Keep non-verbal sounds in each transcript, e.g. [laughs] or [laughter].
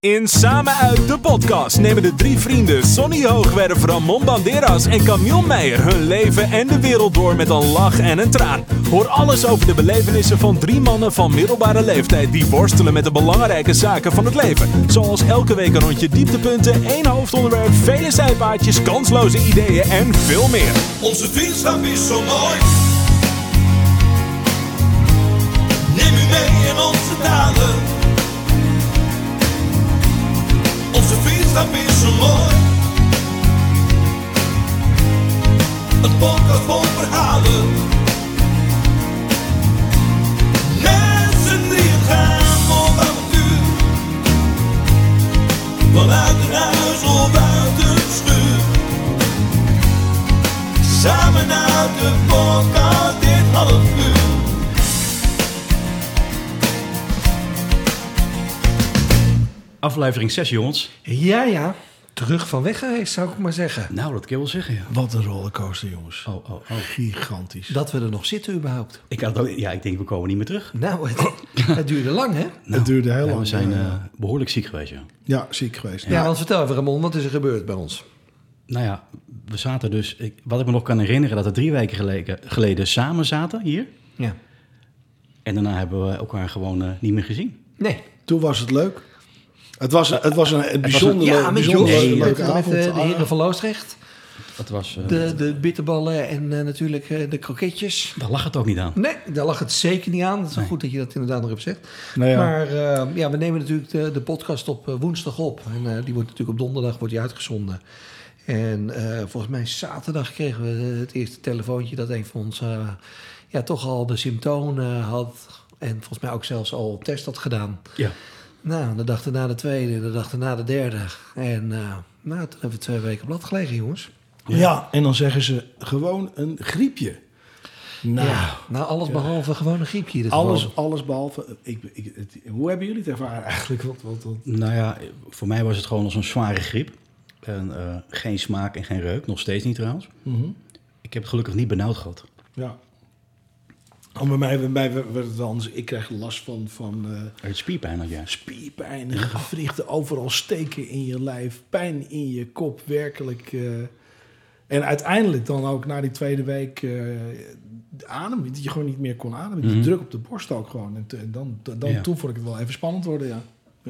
In Samen uit de podcast nemen de drie vrienden Sonny Hoogwerf, Ramon Banderas en Camille Meijer hun leven en de wereld door met een lach en een traan. Hoor alles over de belevenissen van drie mannen van middelbare leeftijd die worstelen met de belangrijke zaken van het leven. Zoals elke week een rondje dieptepunten, één hoofdonderwerp, vele zijpaadjes, kansloze ideeën en veel meer. Onze vriendschap is zo mooi. Neem u mee in onze daden. Zo mooi. Een podcast vol verhalen. Met z'n drieën gaan op avontuur. Vanuit een huis of uit een schuur. Samen uit de podcast dit half uur. Aflevering 6, jongens. Ja, ja. Terug van weg geweest, zou ik maar zeggen. Nou, dat kan je wel zeggen, ja. Wat een rollercoaster, jongens. Oh, oh, oh. Gigantisch. Dat we er nog zitten überhaupt. Ik, had ook, ja, ik denk, we komen niet meer terug. Nou, het, het duurde lang, hè? [laughs] het duurde heel Ja, lang. we zijn eh, behoorlijk ziek geweest, ja. ja, ziek geweest. Ja, want vertel even, Ramon, wat is er gebeurd bij ons? Nou ja, we zaten dus... Ik, wat ik me nog kan herinneren, dat we drie weken geleden, geleden samen zaten hier. Ja. En daarna hebben we elkaar gewoon eh, niet meer gezien. Nee. Toen was het leuk. Het was, het was een bijzonder, ja, bijzonder leuke met avond. de heren van Loosdrecht. Dat was... eh, De, de bitterballen en eh, natuurlijk eh, de kroketjes. Daar lag het ook niet aan. Nee, daar lag het zeker niet aan. Het is goed dat je dat inderdaad nog hebt gezegd. Nou ja. Maar eh, ja, we nemen natuurlijk de, de podcast op woensdag op. En eh, die wordt natuurlijk op donderdag wordt die uitgezonden. En eh, volgens mij zaterdag kregen we het eerste telefoontje dat een van ons eh, ja, toch al de symptomen had. En volgens mij ook zelfs al test had gedaan. Ja. Nou, de dag erna de tweede, de dag erna de derde. En eh, nou, toen hebben we twee weken plat gelegen, jongens. ja. en dan zeggen ze gewoon een griepje. Nou, ja, nou alles behalve gewoon een griepje. alles, geval. alles behalve... Ik, ik, het- hoe hebben jullie het ervaren eigenlijk? Wat, wat, wat- Nou ja, voor mij was het gewoon als een zware griep. En, eh, geen smaak en geen reuk. Nog steeds niet trouwens. Mhm. Ik heb het gelukkig niet benauwd gehad. Ja. Oh, bij mij, bij mij werd het anders. Ik krijg last van, van Het spierpijn had jij. spierpijn, gewrichten, overal steken in je lijf, pijn in je kop, werkelijk. eh. en uiteindelijk dan ook na die tweede week de adem, dat je gewoon niet meer kon ademen. Die Mhm. druk op de borst ook gewoon. En, dan, dan Ja. toen vond ik het wel even spannend worden, ja.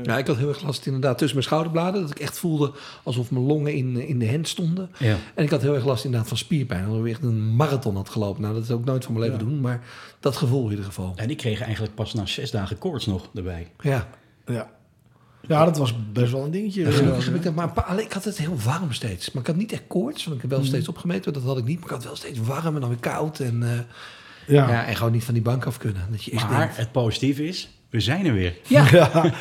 Ja, ik had heel erg last inderdaad tussen mijn schouderbladen. Dat ik echt voelde alsof mijn longen in, in de hand stonden. Ja. En ik had heel erg last inderdaad van spierpijn. Alsof ik echt een marathon had gelopen. Nou, dat is ook nooit van mijn leven Ja. doen. Maar dat gevoel in ieder geval. En ik kreeg eigenlijk pas na zes dagen koorts nog erbij. Ja. Ja, ja dat was best wel een dingetje. Ja, gelukkig heb ik dat maar een paar- alleen, ik had het heel warm steeds. Maar ik had niet echt koorts. Want ik heb wel steeds opgemeten. Dat had ik niet. Maar ik had wel steeds warm en dan weer koud. En, eh, ja. ja. en gewoon niet van die bank af kunnen. Dat je echt Maar denkt, het positieve is, we zijn er weer. ja, Ja. [laughs]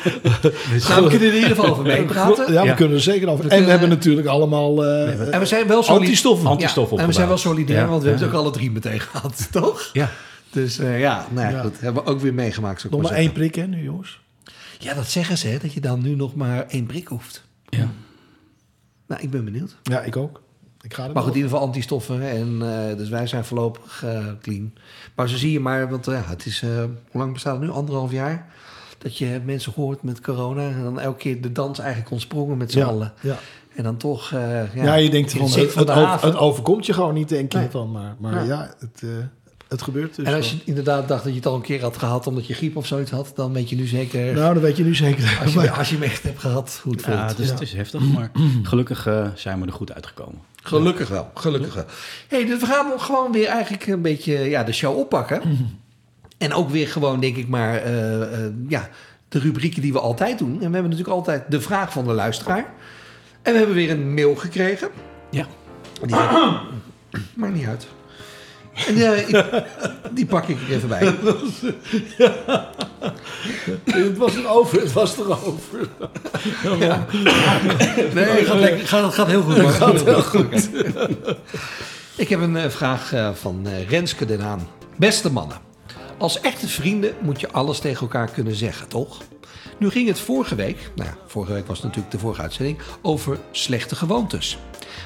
nou, we kunnen er in ieder geval over meepraten. Ja, we Ja. kunnen er zeker over. We En we kunnen- hebben natuurlijk allemaal eh, En we zijn wel solid- antistoffen. Antistoffen Ja, en we zijn wel solidair, Ja, want we ja. hebben het ook alle drie meteen gehad, [laughs] toch? Ja. Dus eh, ja, nou ja, Ja. goed. Hebben we ook weer meegemaakt. Nog maar maar één prik, hè, nu, jongens. Ja, dat zeggen ze, hè, dat je dan nu nog maar één prik hoeft. Ja. Nou, ik ben benieuwd. Ja, ik ook. Ik ga er Maar goed, in ieder geval antistoffen. En, eh, dus wij zijn voorlopig eh, clean. Maar zo zie je maar, want eh, ja, het is, hoe lang bestaat het nu? Anderhalf jaar? Dat je mensen hoort met corona. En dan elke keer de dans eigenlijk ontsprongen met z'n Ja, allen. ja. En dan toch... ja, Ja, je denkt van, het het, overkomt je gewoon niet, denk je Nee. van. Maar, maar Ja. ja, het, het gebeurt dus. en als je wel. inderdaad dacht dat je het al een keer had gehad... omdat je griep of zoiets had... dan weet je nu zeker... Nou, dat weet je nu zeker. Als je, [laughs] als je hem echt hebt gehad, hoe het voelt. Ja, het is, het is heftig, maar gelukkig eh, zijn we er goed uitgekomen. Gelukkig wel, gelukkig wel. hey, dus we gaan gewoon weer eigenlijk een beetje ja, de show oppakken. En ook weer gewoon, denk ik maar, eh, eh, ja, de rubrieken die we altijd doen. En we hebben natuurlijk altijd de vraag van de luisteraar. En we hebben weer een mail gekregen. Ja. Die Maakt niet uit. En eh, ik- die pak ik er even bij. [laughs] het was er over. Het was er over. Nee, het gaat, lekker- gaat, het gaat heel goed. Het gaat heel goed. Ik heb een eh, vraag eh, van eh, Renske Den Haan. Beste mannen, als echte vrienden moet je alles tegen elkaar kunnen zeggen, toch? Nu ging het vorige week, nou ja, vorige week was natuurlijk de vorige uitzending, over slechte gewoontes.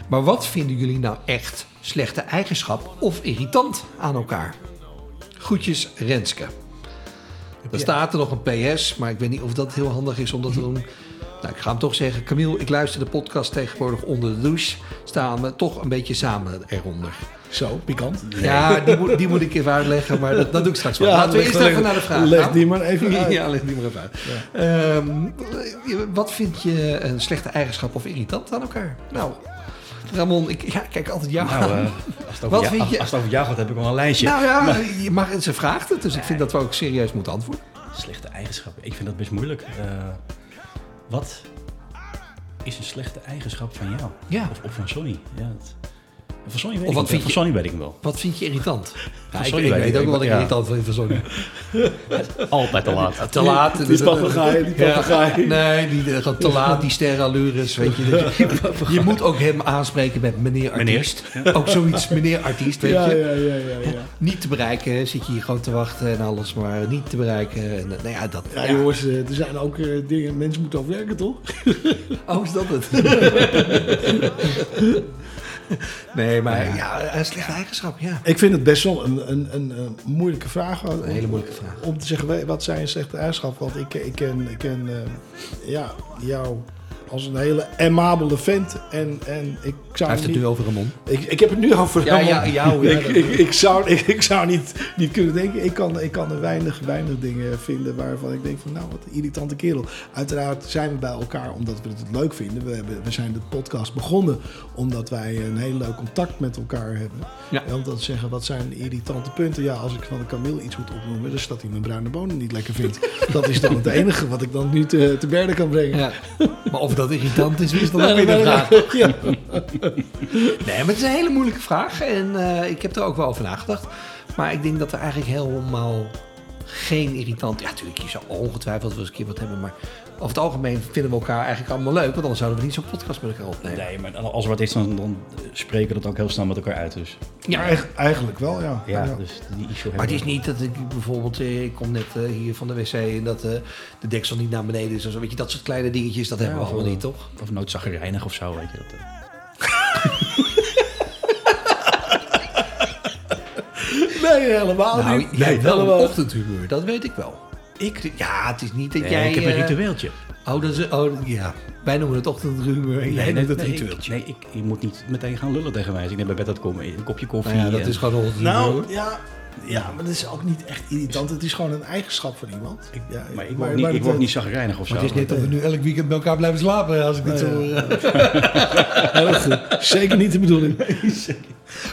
Maar wat vinden jullie nou echt slechte eigenschap of irritant aan elkaar? Groetjes Renske. Er staat er nog een PS, maar ik weet niet of dat heel handig is om dat te doen. Nou, ik ga hem toch zeggen. Camille, ik luister de podcast tegenwoordig onder de douche. Staan we toch een beetje samen eronder. Zo, pikant. Ja, die moet, die moet ik even uitleggen, maar dat, dat doe ik straks wel. Laten we eerst leg- even naar de vraag [laughs] Leg die maar even uit. Ja, leg die maar even uit. Wat vind je een slechte eigenschap of irritant aan elkaar? Nou, Ramon, ik ja, ik kijk altijd jou Nou, aan. eh, als, het over Wat vind je- als het over jou gaat, heb ik wel een lijstje. Nou ja, je mag, ze vraagt het, dus ik vind dat we ook serieus moeten antwoorden. Slechte eigenschappen. Ik vind dat best moeilijk. Eh, wat is een slechte eigenschap van jou? Ja. Of, of van Sonny? Ja, van Sonny weet Of wat vind je- Sonny weet ik wel. Wat vind je irritant? Ja, ik, weet weet ook wel wat ik Ja. irritant vind van Sonny. [laughs] Altijd te laat. Te laat. Die papegaai, die Ja, papegaai. nee, die, eh, gewoon te laat, die sterrenallures, weet je. [laughs] je, je moet ook hem aanspreken met meneer artiest. Ook zoiets, meneer artiest, weet Ja, je. ja, ja, ja, ja. Niet te bereiken, zit je hier gewoon te wachten en alles, maar niet te bereiken. En, eh, nou ja, dat... Ja, ja. jongens, eh, er zijn ook dingen, mensen moeten ook werken, toch? Oh, is dat het? [laughs] [laughs] nee, maar ja, een slechte eigenschap, ja. Ik vind het best wel een, een, een, een moeilijke vraag. Een hele moeilijke vraag. Om te zeggen, wat zijn slechte eigenschappen? Want ik, ik ken, ik ken eh, ja, jou als een hele amabele vent. En, en ik zou Hij heeft het niet, nu over Ramon. ik, ik heb het nu over Ja, Ramon. ja, jou, ja, [laughs] ik, ik, ik zou, [laughs] ik, ik zou niet, niet kunnen denken. Ik kan, ik kan er weinig, weinig dingen vinden waarvan ik denk van nou, wat een irritante kerel. Uiteraard zijn we bij elkaar omdat we het leuk vinden. We, hebben, we zijn de podcast begonnen omdat wij een heel leuk contact met elkaar hebben. Ja. En om dan te zeggen, wat zijn de irritante punten? Ja, als ik van de Camille iets moet opnoemen, dus dat hij mijn bruine bonen niet lekker vindt. [laughs] dat is dan het enige wat ik dan nu te, te berde kan brengen. Ja. Maar of dat irritant is, is dan ook weer nee, vraag. [laughs] Nee, maar het is een hele moeilijke vraag. En eh, ik heb er ook wel over nagedacht. Maar ik denk dat er eigenlijk helemaal geen irritant... Ja, natuurlijk, je zou ongetwijfeld wel eens een keer wat hebben. Maar over het algemeen vinden we elkaar eigenlijk allemaal leuk. Want anders zouden we niet zo'n podcast met elkaar opnemen. Nee, maar als er wat is, dan, dan spreken we dat ook heel snel met elkaar uit. Dus Ja, eigenlijk, eigenlijk wel, ja. ja, Ja. dus die issue Maar het is niet dat ik bijvoorbeeld... eh, Ik kom net eh, hier van de wc en dat eh, de deksel niet naar beneden is. of zo. Weet je, dat soort kleine dingetjes, dat hebben we allemaal eh, niet, toch? Of noodzaggerijnig of zo, weet je. Dat. [laughs] Nee, helemaal Nou, niet. jij Nee, wel een ochtendhumeur, dat weet ik wel. Ik? Ja, het is niet dat Nee, jij... ik heb een eh, ritueeltje. Oh, dat is, oh, ja. Wij noemen het ochtendhumeur en jij nee, noemt het nee, ritueeltje. Ik, nee, ik, je moet niet meteen gaan lullen tegen mij. Ik net bij bed uitkom, een kopje koffie. Nou ja, dat en- is gewoon een. Nou, ja, ja, maar dat is ook niet echt irritant. Het is gewoon een eigenschap van iemand. ja, maar ik word niet, ik word niet zagrijnig of zo. Maar het is net dat we nu elk weekend met elkaar blijven slapen, als ik dit Ja, zo ja. hoor. [laughs] Heel goed. Zeker niet de bedoeling. [laughs]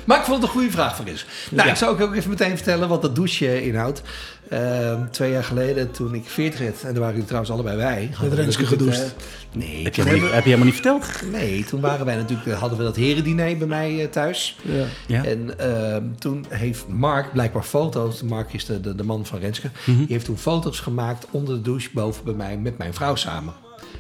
Maar ik vond het een goede vraag van Chris. Nou, ik zou ook even meteen vertellen wat dat douche inhoudt. Ehm, twee jaar geleden, toen ik 40 werd, en daar waren jullie trouwens allebei bij. we Renske gedoucht. het, eh, nee, heb, je helemaal niet, heb je helemaal niet verteld? nee, toen waren wij natuurlijk, eh, hadden we dat herendiner bij mij eh, thuis. Ja. Ja. En ehm, toen heeft Mark blijkbaar foto's. Mark is de, de, de man van Renske. Mhm. Die heeft toen foto's gemaakt onder de douche boven bij mij met mijn vrouw samen.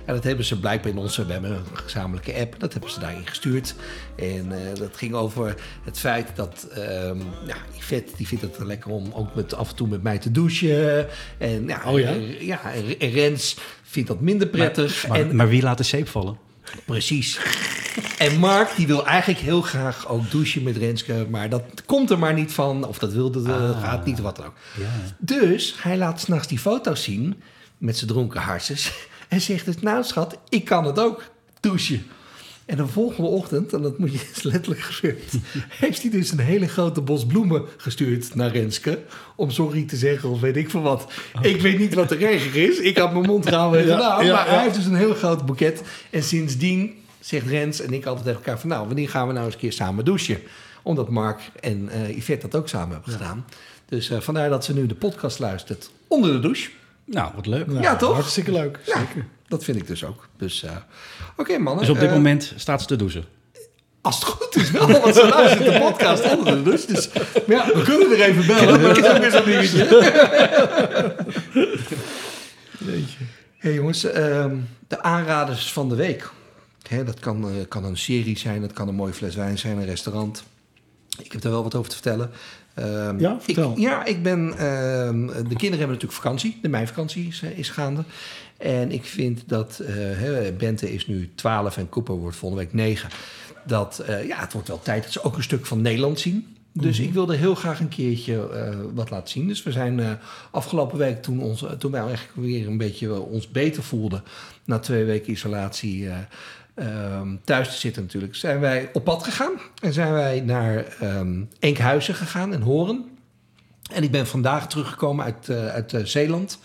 En dat hebben ze blijkbaar in onze, we hebben een gezamenlijke app, dat hebben ze daarin gestuurd. En eh, dat ging over het feit dat, ehm ja, Yvette, die vindt het lekker om ook met, af en toe met mij te douchen. En ja, Oh ja? ja en- en Rens vindt dat minder prettig. Maar, en, maar wie laat de zeep vallen? Precies. En Mark die wil eigenlijk heel graag ook douchen met Renske, maar dat komt er maar niet van, of dat wilde, dat gaat niet, wat dan ook. Dus hij laat s'nachts die foto's zien met zijn dronken harses en zegt dus, nou schat, ik kan het ook douchen. En de volgende ochtend, en dat moet je [laughs] is letterlijk gebeurd, heeft hij dus een hele grote bos bloemen gestuurd naar Renske. Om sorry te zeggen of weet ik veel wat. Ik weet niet wat de regen is. Ik had mijn mond gehouden en Ja, gedaan. ja, maar ja. hij heeft dus een heel groot boeket. En sindsdien zegt Rens en ik altijd tegen elkaar van... nou, wanneer gaan we nou eens een keer samen douchen? Omdat Mark en eh Yvette dat ook samen hebben gedaan. Dus eh, vandaar dat ze nu de podcast luistert onder de douche. Nou, wat leuk. Nou, Ja, toch? Hartstikke leuk. Ja, Zeker. dat vind ik dus ook. Dus eh, oké mannen. Dus op dit eh, moment staat ze te douchen. Als het goed is wel, want ze luistert de podcast onder de douche. Dus maar ja, we kunnen er even bellen. Maar dat is ook weer zo'n dingetje. hey jongens, ehm, de aanraders van de week. Hè, dat kan, eh, kan een serie zijn, dat kan een mooie fles wijn zijn, een restaurant. Ik heb er wel wat over te vertellen. Ehm, Ja, vertel. Ik, ja, ik ben. ehm, de kinderen hebben natuurlijk vakantie. De meivakantie is, eh, is gaande. En ik vind dat. hè, Bente is nu 12 en Cooper wordt volgende week 9. Dat. eh, ja, het wordt wel tijd dat ze ook een stuk van Nederland zien. Dus ik wilde heel graag een keertje eh, wat laten zien. Dus we zijn eh, afgelopen week, toen, ons, toen wij eigenlijk weer een beetje eh, ons beter voelden... na twee weken isolatie eh, ehm, thuis te zitten natuurlijk... zijn wij op pad gegaan. En zijn wij naar ehm, Enkhuizen gegaan en Horen. En ik ben vandaag teruggekomen uit, eh, uit eh, Zeeland.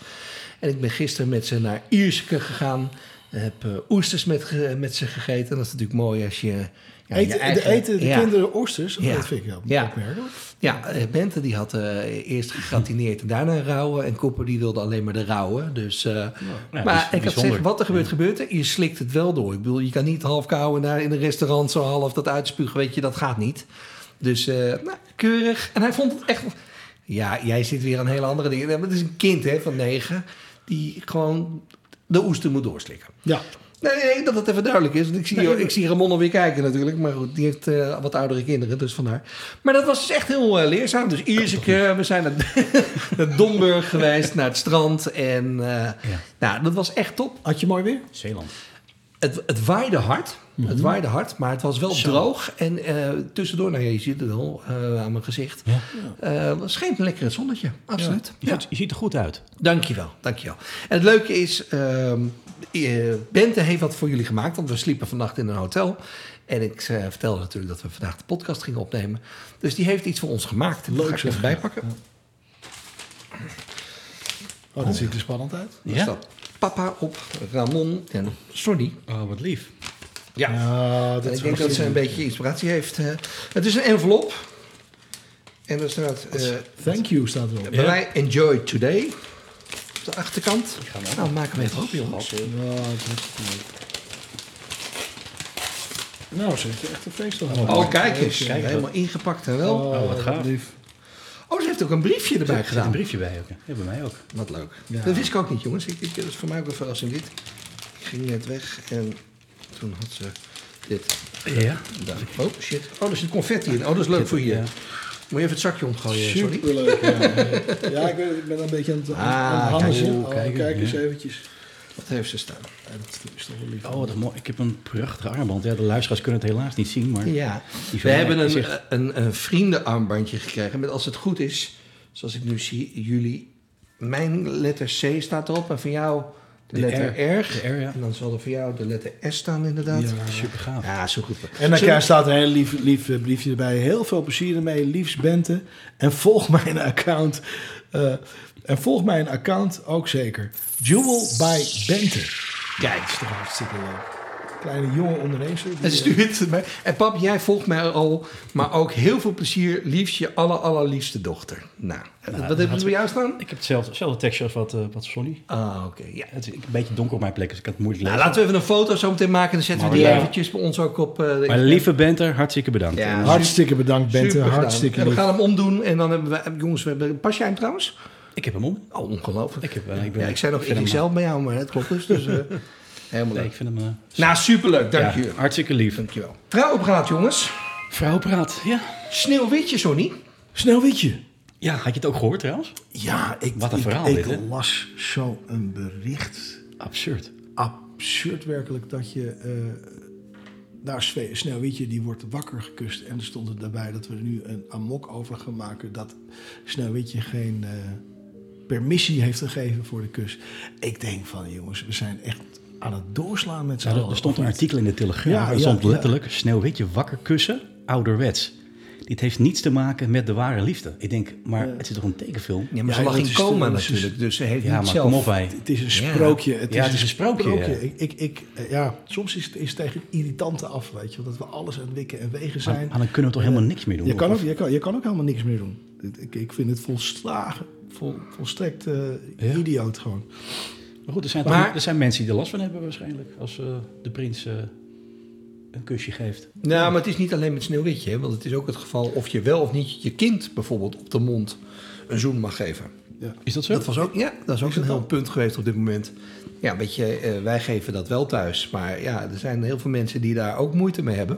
En ik ben gisteren met ze naar Ierseke gegaan. Heb eh, oesters met, met ze gegeten. Dat is natuurlijk mooi als je... ja, je eten, eigen- de, eten de ja. kinderen oesters? Ja. Dat vind ik heel Ja. opmerkelijk. Ja, eh, Bente die had eh, eerst gegratineerd en daarna rauwe. En Cooper die wilde alleen maar de rauwe. Dus, eh, Ja, maar ik had gezegd, wat er gebeurt, gebeurt er. Je slikt het wel door. Ik bedoel, je kan niet half kauwen naar in een restaurant zo half dat uitspugen. Weet je, dat gaat niet. Dus, eh, nou, keurig. En hij vond het echt... Ja, jij zit weer aan hele andere dingen. Maar het is een kind hè, van negen die gewoon de oester moet doorslikken. Ja. Nee, nee, dat het even duidelijk is. Want ik zie, ik zie Ramon alweer kijken natuurlijk. Maar goed, die heeft eh, wat oudere kinderen, dus vandaar. Maar dat was dus echt heel eh, leerzaam. Dus Ierseke, we zijn naar, [laughs] naar Domburg geweest, naar het strand. En eh, nou, dat was echt top. Had je mooi weer? Zeeland. Het, het waaide hard. Het waaide hard, maar het was wel droog. En eh, tussendoor, nou ja, je ziet het al eh, aan mijn gezicht. Ja. eh was scheen een lekker zonnetje, absoluut. Je, ziet, je ziet er goed uit. Dankjewel, dankjewel. En het leuke is, ehm eh, Bente heeft wat voor jullie gemaakt, want we sliepen vannacht in een hotel. En ik eh, vertelde natuurlijk dat we vandaag de podcast gingen opnemen. Dus die heeft iets voor ons gemaakt. Leuk, ga ik even bijpakken. Oh, dat ziet er spannend uit. Er Ja? staat papa op, Ramon en Sonny. Oh, wat lief. Ja. Ja, dat En is ik denk dat ze een beetje inspiratie heeft. het is een envelop. En er staat eh, Thank you staat erop. bij mij Enjoy Today. Op de achterkant. Nou, maak hem even op, jongens. Ja. Nou, ze heeft echt een feest al Oh, kijk eens. Helemaal ingepakt en wel. Oh, wat gaaf. lief. Oh, ze heeft ook een briefje erbij Er gedaan. een briefje bij ook. Ja, bij mij ook. Wat leuk. Ja. Dat wist ik ook niet, jongens. Ik, ik, dat is voor mij ook een verrassing dit. Ik ging net weg en toen had ze dit. Ja. Oh, shit. Oh, er zit confetti in. Oh, dat is leuk voor hier. Ja. Moet je even het zakje omgooien, sorry. Superleuk, ja. ja, ik ben, ik ben een beetje aan het, aan, aan het Ah, hangen. kijk. Oh, Kijk, kijk eens ja. eventjes. Wat heeft ze staan? Ja, dat is toch wel lief. Oh, wat mooi. Ik heb een prachtige armband. Ja, de luisteraars kunnen het helaas niet zien, maar... Ja, we hebben een, echt- een, een vriendenarmbandje gekregen. Met als het goed is, zoals ik nu zie, jullie... Mijn letter C staat erop en van jou de, De letter R. R. De R, ja. En dan zal er voor jou de letter S staan inderdaad. Ja, Super gaaf. zo goed. En dan Zullen- staat een heel lief, lief eh, briefje erbij. Heel veel plezier ermee. Liefst Bente. En volg mijn account. Eh, en volg mijn account ook zeker. Jewel by Bente. Kijk, is toch hartstikke leuk. Kleine jonge ondernemer. En stuurt het mij. En pap, jij volgt mij al, maar ook heel veel plezier. Liefst je aller, allerliefste dochter. Nou, wat hebben we bij jou staan? Ik heb hetzelfde, hetzelfde tekstje als wat, eh, wat Sonny. Ah, oké. ja. Het is een beetje donker op mijn plek, dus ik kan het moeilijk Nou, lezen. laten we even een foto zo meteen maken. Dan zetten we die ja. eventjes bij ons ook op. eh, Maar lieve Benter, hartstikke bedankt. Ja. Hartstikke bedankt Bente. Super gedaan. hartstikke En we gaan hem omdoen en dan hebben we... Jongens, we hebben, pas jij hem trouwens? Ik heb hem om. Oh, ongelooflijk. Ik, heb, eh, ik, ben, ja, ik zei nog vind hem, XXL bij jou, maar het klopt dus. dus eh, [laughs] helemaal Nee, leuk. ik vind hem... eh, Nou, superleuk. Dank ja, je. hartstikke lief. Dankjewel. Vrouwenpraat, jongens. Vrouwenpraat, ja. Sneeuwwitje, Sonny. Sneeuwwitje. Ja, had je het ook gehoord trouwens? Ja, ik, Wat een ik, verhaal ik dit, las zo een bericht. Absurd. Absurd werkelijk dat je... eh nou, Sneeuwwitje die wordt wakker gekust. En er stond er daarbij dat we er nu een amok over gaan maken... dat Sneeuwwitje geen eh, permissie heeft gegeven voor de kus. Ik denk van, jongens, we zijn echt aan het doorslaan met z'n Ja, er, stond een artikel in de Telegraaf. Ja, er ja, stond ja. letterlijk Sneeuwwitje wakker kussen, ouderwets. Dit heeft niets te maken met de ware liefde. Ik denk, maar het is toch een tekenfilm? Ja, maar Ja, ze lag in coma natuurlijk. Dus ze heeft Ja, niet maar zelf... kom op wij. Het is een sprookje. Het Ja, is, het is een sprookje, ja. Ik, ik, ik, eh, ja, soms is het, is tegen het irritante af, weet je. Dat we alles aan wikken en wegen zijn. maar dan kunnen we toch helemaal niks meer doen? Je kan, ook, je, kan, je kan ook helemaal niks meer doen. Ik, ik vind het volslagen, vol, volstrekt eh, Ja. idioot gewoon. Maar goed, er zijn, Maar- toch, er zijn mensen die er last van hebben waarschijnlijk. Als eh, de prins eh, een kusje geeft. Nou, maar het is niet alleen met Sneeuwwitje. Hè, want het is ook het geval of je wel of niet je kind bijvoorbeeld op de mond een zoen mag geven. Is dat zo? Dat was ook, ja, dat is ook Is een heel dan? punt geweest op dit moment. Ja, weet je, eh, wij geven dat wel thuis. Maar ja, er zijn heel veel mensen die daar ook moeite mee hebben.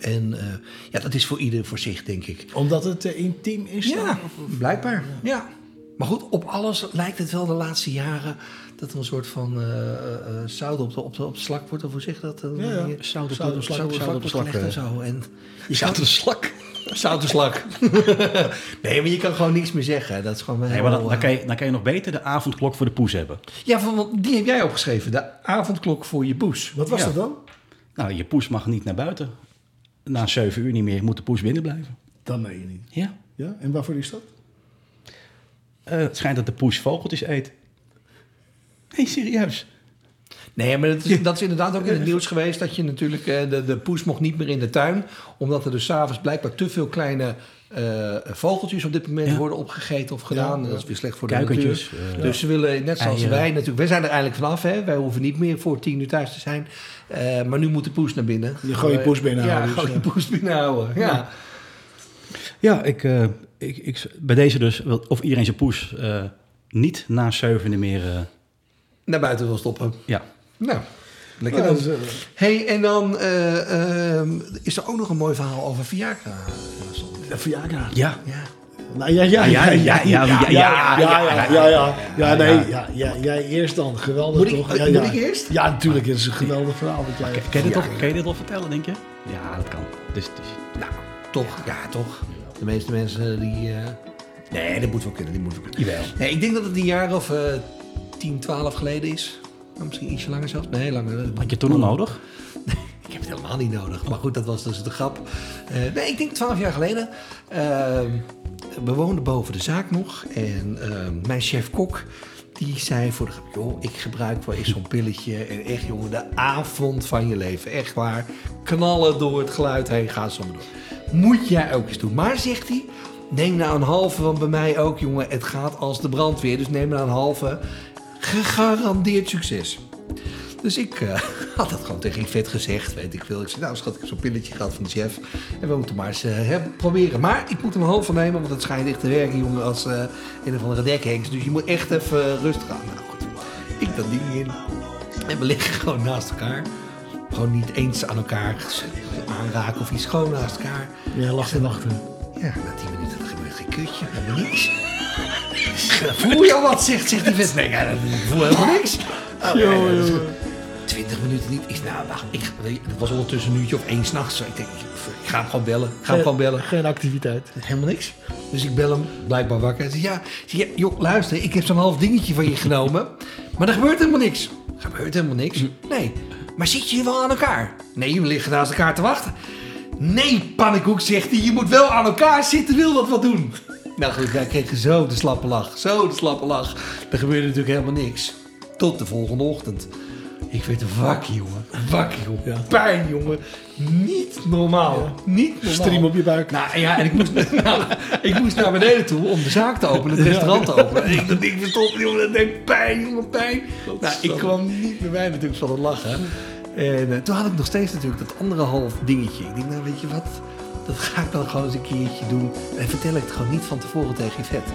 En eh, ja, dat is voor ieder voor zich, denk ik. Omdat het intiem is? dan? Ja, Of- of- blijkbaar. Ja. Maar goed, op alles lijkt het wel de laatste jaren dat er een soort van eh, eh, eh, zout op de, op, de, op de slak wordt. Of hoe zeg je dat? Ja, ja. Zout op Zout de op slak, zout- Zout zout op de slak, en zo. En je Zout op de slak. [laughs] zout op slak. [laughs] nee, maar je kan gewoon niks meer zeggen. Dat is gewoon Nee, maar dan, dan, kan je, dan kan je nog beter de avondklok voor de poes hebben. Ja, van, want die heb jij opgeschreven. De avondklok voor je poes. Wat was Ja. dat dan? Nou, je poes mag niet naar buiten. Na zeven uur niet meer, moet de poes binnen blijven. Dat meen je niet. Ja. Ja? En waarvoor is dat? Eh, het schijnt dat de poes vogeltjes eet. Nee, serieus. Nee, maar dat is, dat is inderdaad ook in het nieuws geweest. Dat je natuurlijk, eh, de, de poes mocht niet meer in de tuin. Omdat er dus s'avonds blijkbaar te veel kleine eh, vogeltjes op dit moment Ja. worden opgegeten of gedaan. Ja. Dat is weer slecht voor de Kuikentjes, natuur. dus ze willen, net zoals eieren. wij natuurlijk, wij zijn er eigenlijk vanaf. Hè? Wij hoeven niet meer voor tien uur thuis te zijn. Eh, maar nu moet de poes naar binnen. Je gooi je poes binnenhouden, Ja, dus, gooi je poes binnenhouden. Ja. Ja. Ja, ik, eh, ik, ik, bij deze dus, of iedereen zijn poes eh, niet na zevende meer... eh, Naar buiten wil stoppen. ja. Nou, lekker Ja, dan. dat eh, hey, en dan eh, ehm, is er ook nog een mooi verhaal over Viagra. eh, Viagra. Ja. Ja. Nou, ja, ja, Ja, ja, ja, ja, ja, ja, ja, ja, ja, ja, ja, nee, ja. ja, ja, jij eerst dan, geweldig Moet ik- toch? eh, Ja, moet ja. ik eerst? Ja, natuurlijk, het is een geweldig verhaal wat jij... Kan je, dit al, kan je dit al vertellen, denk je? Ja, dat kan. Dus, dus, Nou, toch, ja, toch. De meeste mensen die... eh, Nee, dat moet wel kunnen, die moet wel kunnen. jawel. Nee, ik denk dat het een jaar of eh 10, 12 geleden is. Nou, misschien ietsje langer zelfs. Nee, langer. Had je toen al nodig? [laughs] Ik heb het helemaal niet nodig. Maar goed, dat was dus de grap. Eh, nee, ik denk 12 jaar geleden. Ehm, we woonden boven de zaak nog. En ehm, mijn chef-kok, die zei voor de grap... joh, ik gebruik wel eens zo'n pilletje. En echt, jongen, de avond van je leven. Echt waar. Knallen door het geluid heen. Ga zo maar door. Moet jij ook eens doen. Maar, zegt hij... Neem nou een halve, want bij mij ook, jongen. Het gaat als de brandweer. Dus neem nou een halve. Gegarandeerd succes. Dus ik eh, [laughs] had dat gewoon tegen Yvette gezegd, weet ik veel. Ik zei, nou schat, ik heb zo'n pilletje gehad van de chef. En we moeten maar eens eh, proberen. Maar ik moet half van nemen, want het schijnt echt te werken, jongen, als eh een of andere dekhengst. Dus je moet echt even rustig aan. Nou goed, ik dat ding in. En we liggen gewoon naast elkaar. Gewoon niet eens aan elkaar aanraken of iets. Gewoon naast elkaar. Jij lag te wachten. Ja, na tien minuten er gebeurt geen kutje, helemaal niks. [laughs] Voel je al wat, zegt, zegt die vent. Nee, ja, ik voel helemaal niks. Oh, ja, ja, dat is- 20 minuten niet. Ik, nou, wacht, ik, het was ondertussen een uurtje of één s'nachts. Ik denk, ik ga hem gewoon bellen. Ik ga hem gewoon bellen. Geen activiteit. Helemaal niks. Dus ik bel hem, blijkbaar wakker. Hij zegt, ja, ja, joh, luister, ik heb zo'n half dingetje van je genomen. Maar er gebeurt helemaal niks. Er gebeurt helemaal niks? Nee. Maar zit je wel aan elkaar? Nee, we liggen naast elkaar te wachten. Nee, pannenkoek, zegt hij. Je moet wel aan elkaar zitten, wil dat wat doen. Nou goed, wij kregen zo de slappe lach. Zo de slappe lach. Er gebeurde natuurlijk helemaal niks. Tot de volgende ochtend. Ik werd wakker, jongen. Wakker, jongen. Ja. Pijn, jongen. Niet normaal. Niet normaal. Stream op je buik. Nou ja, en ik moest, [laughs] nou, ik moest naar beneden toe om de zaak te openen, het restaurant te openen. En ik dat ding verstopt, jongen, dat deed pijn, jongen, pijn. Nou, ik kwam niet meer bij natuurlijk van het lachen. En eh, toen had ik nog steeds natuurlijk dat andere half dingetje. Ik denk, nou weet je wat, dat ga ik dan gewoon eens een keertje doen. En vertel ik het gewoon niet van tevoren tegen Yvette.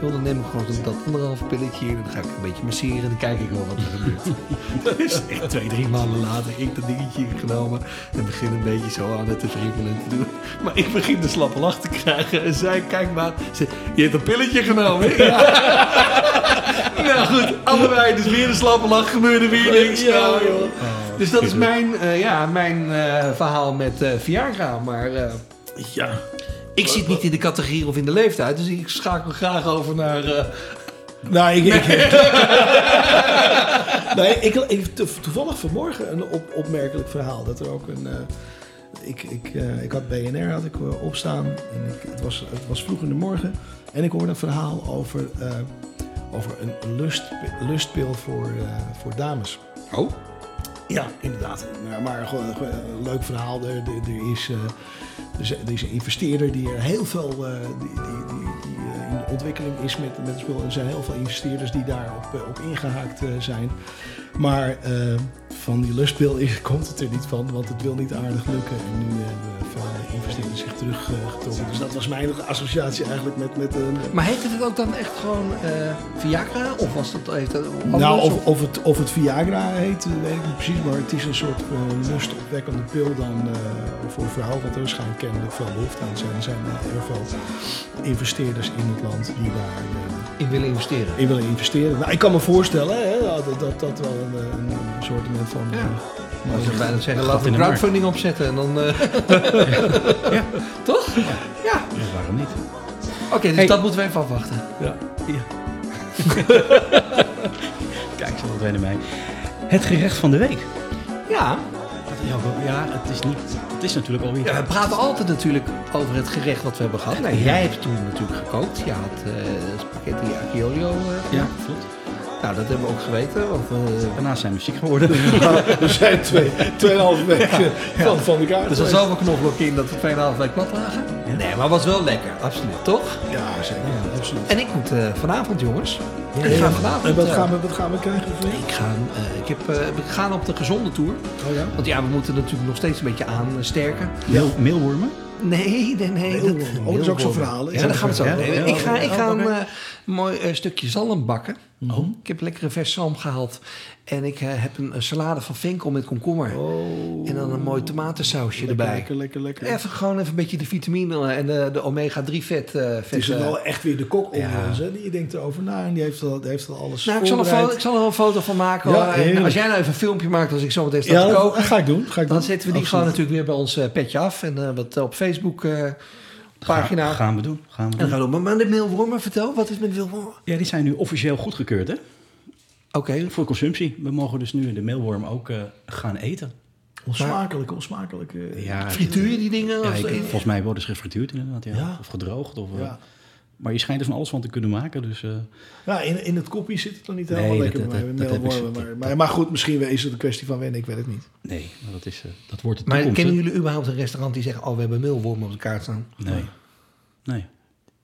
Joh, dan neem ik gewoon dat anderhalve pilletje en dan ga ik een beetje masseren en dan kijk ik wel wat er gebeurt. [laughs] dus echt twee, drie maanden later, ik dat dingetje genomen en begin een beetje zo aan het te wriemelen te doen. Maar ik begin de slappe lach te krijgen en zij kijkt maar, ze, je hebt een pilletje genomen. [laughs] [laughs] nou goed, allebei dus weer een slappe lach, gebeurde weer niks. Nou, joh. Dus dat is mijn, eh, ja, mijn eh, verhaal met eh Viagra, maar... Ja. Ik zit niet in de categorie of in de leeftijd, dus ik schakel graag over naar. eh, Nou, ik... ik nee, ik, ik to- toevallig vanmorgen een op, opmerkelijk verhaal. Dat er ook een... eh, ik, ik, eh, ik had BNR had ik, opstaan. En ik, het, was, het was vroeg in de morgen. En ik hoorde een verhaal over, over een lust, lustpil voor, voor dames. Oh? Ja, inderdaad. Maar, maar gewoon een leuk verhaal. Er, er, er is, eh, er is- een investeerder die er heel veel eh, die, die, die, eh, in de ontwikkeling is met, met spul. Er zijn heel veel investeerders die daarop op, op ingehaakt eh, zijn. Maar eh, van die lustpil [laughs] komt het er niet van, want het wil niet aardig lukken. En nu hebben zich teruggetrokken. dus dat was mijn associatie eigenlijk met, met een... Maar heette het ook dan echt gewoon eh, Viagra? Of was dat... Heeft dat anders, Nou, of, of, het, of het Viagra heet, eh, weet ik niet precies. Maar het is een soort eh, lustopwekkende pil dan eh, voor vrouwen. Want er waarschijnlijk kennelijk veel behoefte aan zijn. Er zijn eh, heel veel investeerders in het land die daar eh, in willen investeren? in willen investeren. Nou, ik kan me voorstellen hè, dat, dat dat wel een, een, een soort van... Ja. Nou, zou bijna zeggen, laten we crowdfunding opzetten en dan... eh, [laughs] Ja. Toch? Ja. Ja, waarom niet? Oké, dus Hey. dat moeten we even afwachten. ja. Ja. [laughs] Kijk, zo wat wennen mij. Het gerecht van de week. Ja. Ja, het, is niet, het is natuurlijk alweer... ja, we praten altijd natuurlijk over het gerecht wat we hebben gehad. Nou, jij hebt toen natuurlijk gekookt. Je had eh, spaghetti aglio olio eh, Ja, klopt. Nou, dat hebben we ook geweten. Want, eh, Daarna zijn we ziek geworden. [laughs] We zijn twee, tweeënhalve weken van, van elkaar. er zat zoveel knoflook in dat we 2,5 week plat lagen. Ja. Nee, maar het was wel lekker. Absoluut, toch? Ja, zeker. absoluut. En ik moet eh, vanavond, jongens. ik Ja, ga vanavond... En wat eh, gaan we, wat gaan we krijgen? Ik ga, eh, ik heb, eh, we gaan op de gezonde tour. Oh ja? Want ja, we moeten natuurlijk nog steeds een beetje aansterken. Meel, meelwormen? Nee, nee, nee. Meelwormen. Oh, dat is ook zo'n verhaal? Ja, daar gaan we het zo Ja, ja, ja, Ik ga, ik ga oké. een eh, mooi eh, stukje zalm bakken. Mhm. Ik heb lekkere vers zalm gehaald. En ik eh, heb een, een salade van venkel met komkommer. Oh. En dan een mooi tomatensausje lekker, erbij. Lekker, lekker, lekker. Even gewoon even een beetje de vitamine en de, de omega-3 vet. eh Het vet is eh. wel echt weer de kok onder Ja. ons, hè? Die denkt erover na en die heeft al, heeft al alles nou, ik zal, foto, ik zal er een foto van maken. Ja. En als jij nou even een filmpje maakt als ik zo meteen sta Ja, te koken. ga ik doen. Ga ik Dan doen. zetten we die Absoluut. gewoon natuurlijk weer bij ons eh, petje af. En eh, wat op Facebook pagina. Gaan we doen. Gaan we En doen. gaan we doen. Maar met meelwormen, vertel. Wat is met meelwormen? Ja, die zijn nu officieel goedgekeurd, hè? Oké. Voor consumptie. We mogen dus nu de meelworm ook eh, gaan eten. Onsmakelijk, onsmakelijk. eh, Ja, Frituur je die dingen? Ja, Of- ik- volgens mij worden ze gefrituurd inderdaad, ja. Ja. Of gedroogd. Of, eh, Ja. Maar je schijnt er van alles van te kunnen maken, dus... eh, Ja, in, in het kopje zit het dan niet Nee, helemaal dat- lekker dat- Maar, maar, maar goed, misschien is het een kwestie van wennen. Ik weet het niet. nee, maar dat, is, eh, dat wordt de Maar toekomst. kennen hè? jullie überhaupt een restaurant die zegt... oh, we hebben meelwormen op de kaart staan? Nee. Nee.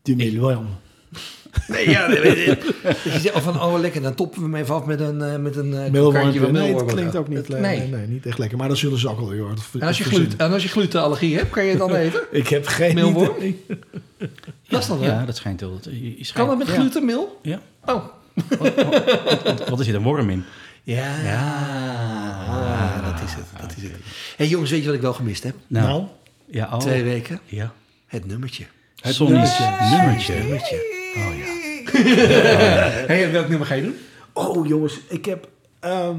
Die meelwormen. Nee, ja. nee. [laughs] Dus je zegt van, oh, lekker. Dan toppen we hem even af met een, eh met een eh, krokantje van Nee, het klinkt ook niet, le- Nee. nee. nee, niet echt lekker. Maar dan zullen ze ook al heel hard En als, je gluten, en als je glutenallergie hebt, kan je het dan [laughs] eten? Ik heb geen Meelworm? idee. [laughs] Dat is dan wel. Ja, dat schijnt wel. dat- je- je Kan dat met ja. gluten, meel? Ja. Oh. Wat is hier een worm in? Ja. Ah, dat is het. Dat is het. hey, jongens, weet je wat ik wel gemist heb? Nou, Nou, ja, oh, Twee weken. Ja. Het nummertje. Het Sonny's nummertje. Nummertje. Oh ja. [laughs] Hey, welk nummer ga je doen? Oh jongens, ik heb. ehm,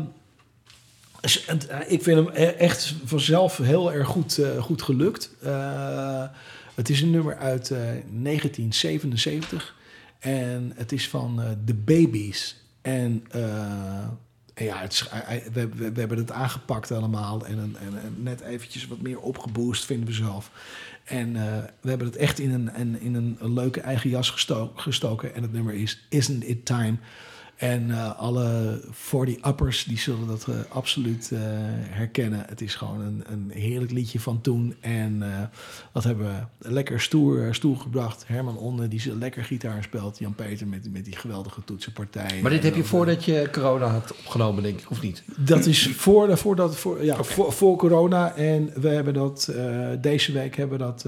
eh, ik vind hem e- echt vanzelf heel erg goed, eh, goed gelukt. Eh, het is een nummer uit eh, 1977 en het is van The Babies. En, en ja, we, we, hebben het aangepakt allemaal en, en, net eventjes wat meer opgeboost, vinden we zelf. En eh, we hebben het echt in een, in een, leuke eigen jas gesto- gestoken. En het nummer is Isn't It Time? En eh, alle 40 uppers die zullen dat eh, absoluut eh, herkennen. Het is gewoon een, een heerlijk liedje van toen. En dat hebben we lekker stoer, stoer gebracht. Herman Onne die lekker gitaar speelt. Jan Peter met, met die geweldige toetsenpartijen. Maar dit heb je voordat je corona had opgenomen, denk ik, of niet? dat is voor, voor, dat, voor, ja, voor, voor corona. En we hebben dat deze week hebben we dat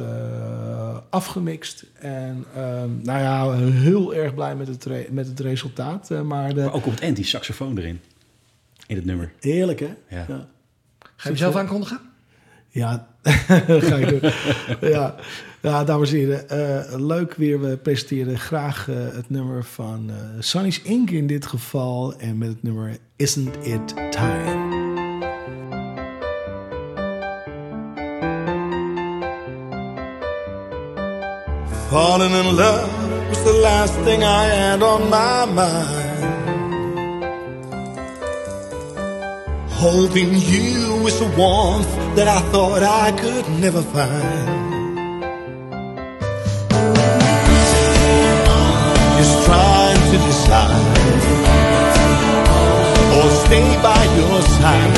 afgemixt. En ehm, nou ja, heel erg blij met het, met het resultaat. Eh, maar de, Maar ook op het eind die saxofoon erin. In het nummer. heerlijk hè? Ja. Ga je hem zelf aankondigen? Ja, [laughs] ga ik doen. ja. ja, dames en heren. eh, leuk weer. We presenteren graag eh, het nummer van eh Sonny's Inc. in dit geval. En met het nummer Isn't It Time. Falling in love was the last thing I had on my mind. Holding you is a warmth that I thought I could never find. Just trying to decide or stay by your side.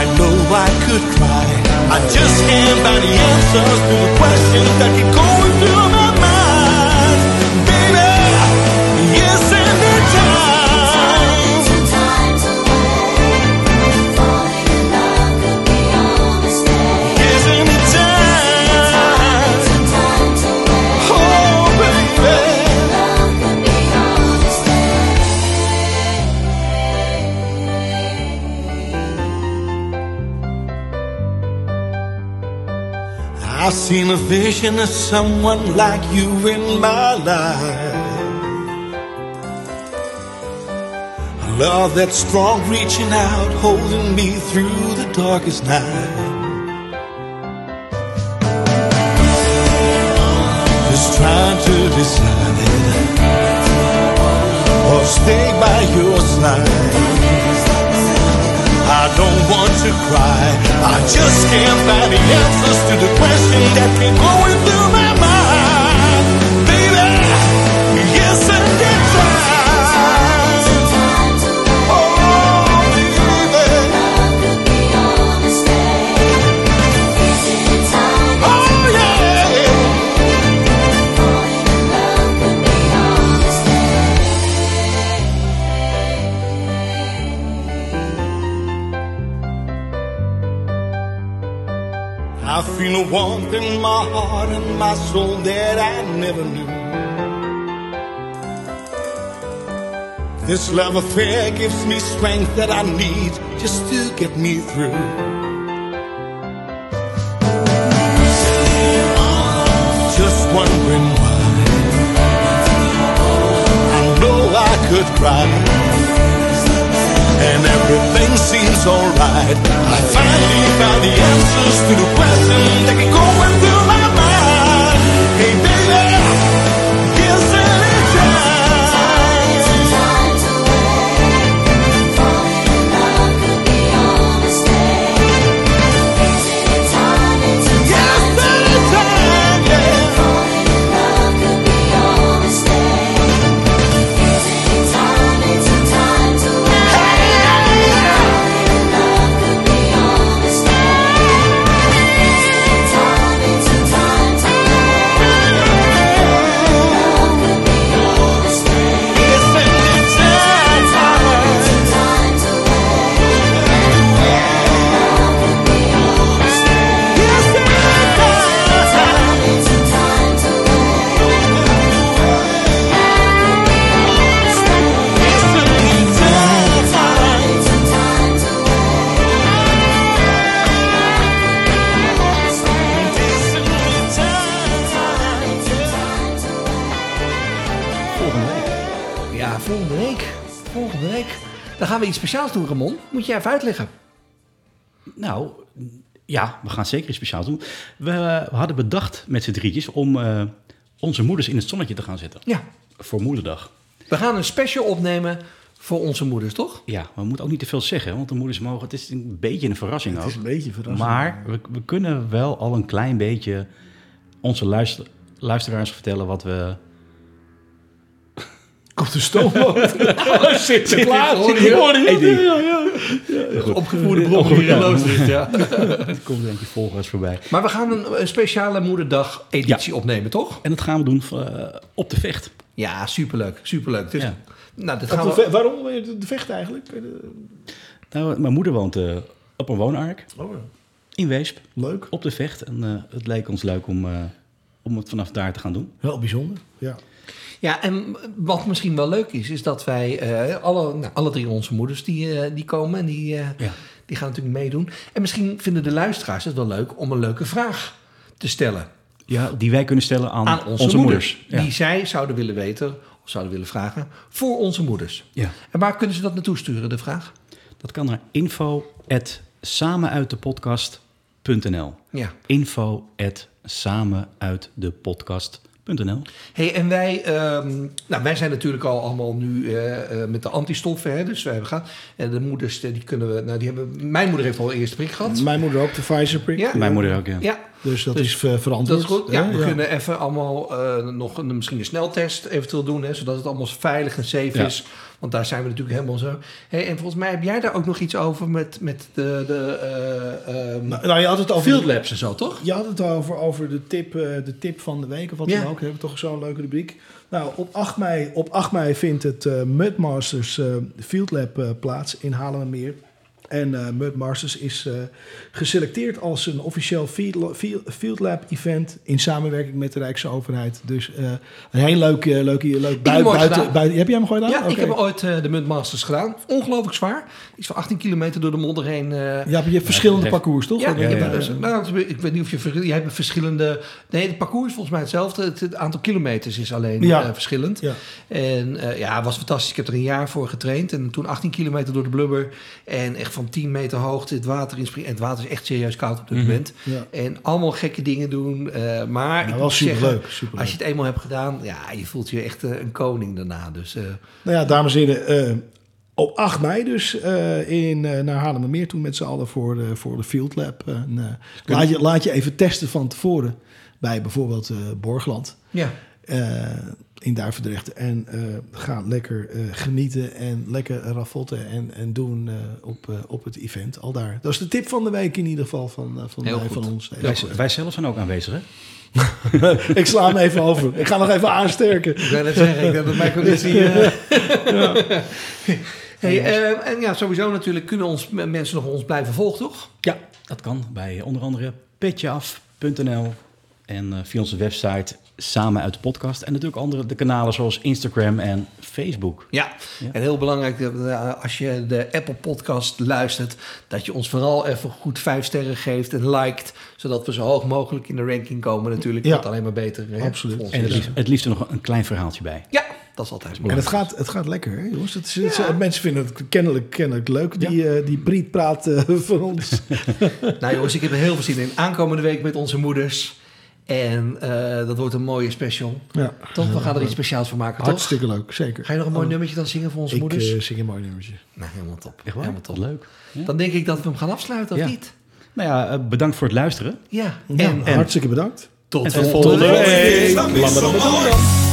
I know I could try. I just can't find the answers to the questions I've seen a vision of someone like you in my life. A love that's strong, reaching out, holding me through the darkest night. Just trying to decide or stay by your side. Don't want to cry. I just can't find the answers to the questions that keep going through my mind. Feel a warmth in my heart and my soul that I never knew. This love affair gives me strength that I need just to get me through. Just wondering why. I know I could cry. And seems alright. I finally found the answers to the questions that going through my Dan gaan we iets speciaals doen, Ramon. Moet je even uitleggen. Nou, ja, we gaan zeker iets speciaals doen. We, we hadden bedacht met z'n drietjes om eh, onze moeders in het zonnetje te gaan zetten. Ja, Voor Moederdag. we gaan een special opnemen voor onze moeders, toch? Ja, maar we moeten ook niet te veel zeggen, want de moeders mogen... Het is een beetje een verrassing Het ook. is een beetje verrassend. Maar we, we kunnen wel al een klein beetje onze luister, luisteraars vertellen wat we... Komt de stoomboot. [laughs] oh, zit klaar? Je? Er- hoor je? Ja. Opgevoerde bron hier in Loosdrecht, ja. [laughs] Er komt denk ik volgers voorbij. Maar we gaan een, een speciale moederdag-editie opnemen, toch? En dat gaan we doen eh, op de vecht. Ja, superleuk. Superleuk. Dus, Ja. nou, dit gaan de we... ve- waarom wil je de, vecht eigenlijk? De- Nou, mijn moeder woont eh, op een woonark Oh, ja. in Weesp, leuk. op de vecht. En eh, het leek ons leuk om, eh, om het vanaf daar te gaan doen. Wel bijzonder. Ja. Ja, en wat misschien wel leuk is, is dat wij eh, alle, nou, alle drie onze moeders die, eh, die komen en die, eh, Ja. die gaan natuurlijk meedoen. En misschien vinden de luisteraars het wel leuk om een leuke vraag te stellen Ja, die wij kunnen stellen aan, aan onze, moeders. Ja. Die zij zouden willen weten of zouden willen vragen voor onze moeders. ja. En waar kunnen ze dat naartoe sturen, de vraag? Dat kan naar info samenuitdepodcast.nl Ja. info samenuitdepodcast.nl Hey, en wij, ehm, nou, wij zijn natuurlijk al allemaal nu eh, eh, met de antistoffen, hè, dus wij gaan. En de moeders, eh, die kunnen we, nou, die hebben, mijn moeder heeft al een eerste prik gehad. Mijn moeder ook de Pfizer-prik. Ja. Mijn moeder ook, ja. Ja, Dus dat Dus is ver- verantwoord. Dat is goed. Ja, hè? we kunnen even allemaal eh, nog een, misschien een sneltest eventueel doen, hè, zodat het allemaal veilig en safe is. Want daar zijn we natuurlijk helemaal zo. Hey, en volgens mij heb jij daar ook nog iets over met, met de, de eh, ehm, Nou, nou, je had het over... field labs en zo, toch? Je had het over, over de, tip, eh, de tip van de week of wat Ja. dan ook. We hebben toch zo'n leuke rubriek. Nou, op 8 mei, op 8 mei vindt het Mudmasters Field Lab plaats in Haarlemmermeer. En eh Mud Masters is eh, geselecteerd als een officieel Field, Field, Field Lab event in samenwerking met de Rijksoverheid. Dus eh, een heel leuk, leuk, leuk bui- hem ooit buiten. Heb jij hem gewoon gedaan? Ja, ik heb ooit de Muntmasters gedaan. Ongelooflijk zwaar. Iets van 18 kilometer door de modder heen. eh, Ja, maar je hebt verschillende parcours, toch? Ja, ja, dus- ja. nou, ik weet niet of je jij hebt verschillende. Nee, het parcours is volgens mij hetzelfde. Het, het aantal kilometers is alleen Ja. eh, verschillend. Ja. En eh, ja, het was fantastisch. Ik heb er een jaar voor getraind en toen 18 kilometer door de blubber en echt van 10 meter hoogte het water inspringen. En het water is echt serieus koud op dit moment. Ja. En allemaal gekke dingen doen. eh, maar ik wel moet zeggen, superleuk, superleuk. als je het eenmaal hebt gedaan, ja, je voelt je echt eh, een koning daarna. Dus eh, Nou ja, dames en heren, eh, op 8 mei dus eh, in, eh, naar Haarlemmermeer toe met z'n allen voor de, voor de Field Lab. En, eh, laat, je, laat je even testen van tevoren bij bijvoorbeeld eh, Borgland ja. Eh, in Duivendrecht. En eh, ga lekker eh, genieten en lekker raffotten en, en doen eh, op, eh, op het event. Al daar. Dat is de tip van de week in ieder geval van, van, Heel mij, goed. van ons. Wij, wij zelf zijn ook aanwezig, hè? [laughs] Ik sla hem even over. Ik ga nog even aansterken. Ik wil net zeggen, ik denk dat mijn conditie... eh, Hey, eh, en ja, sowieso natuurlijk kunnen ons, mensen nog ons blijven volgen, toch? Ja, dat kan bij onder andere petjeaf.nl en eh, via onze website samen uit de podcast. En natuurlijk andere de kanalen zoals Instagram en Facebook. Ja. Ja. En heel belangrijk, eh, als je de Apple podcast luistert, dat je ons vooral even goed vijf sterren geeft en liked, zodat we zo hoog mogelijk in de ranking komen natuurlijk. Ja. Wat alleen maar beter hè, Absoluut. En het liefst, het liefst er nog een klein verhaaltje bij. Ja, dat is altijd En mooi. het gaat, het gaat lekker, hè, jongens. Het is, het is- mensen vinden het kennelijk, kennelijk leuk, die, eh, die Priet praat eh, [laughs] van ons. Nou jongens, ik heb er heel veel zin in. Aankomende week met onze moeders. En eh, dat wordt een mooie special. Ja. Toch? We gaan er iets speciaals van maken, toch? Hartstikke leuk, zeker. Ga je nog een mooi nummertje dan zingen voor onze Ik moeders? eh, zing een mooi nummertje. nou, helemaal top. Echt waar? Helemaal top. Leuk. Ja. Dan denk ik dat we hem gaan afsluiten, of Ja. niet? Nou ja, eh, bedankt voor het luisteren. Ja. Ja, En, en hartstikke bedankt. tot en de tot volgende volgende week.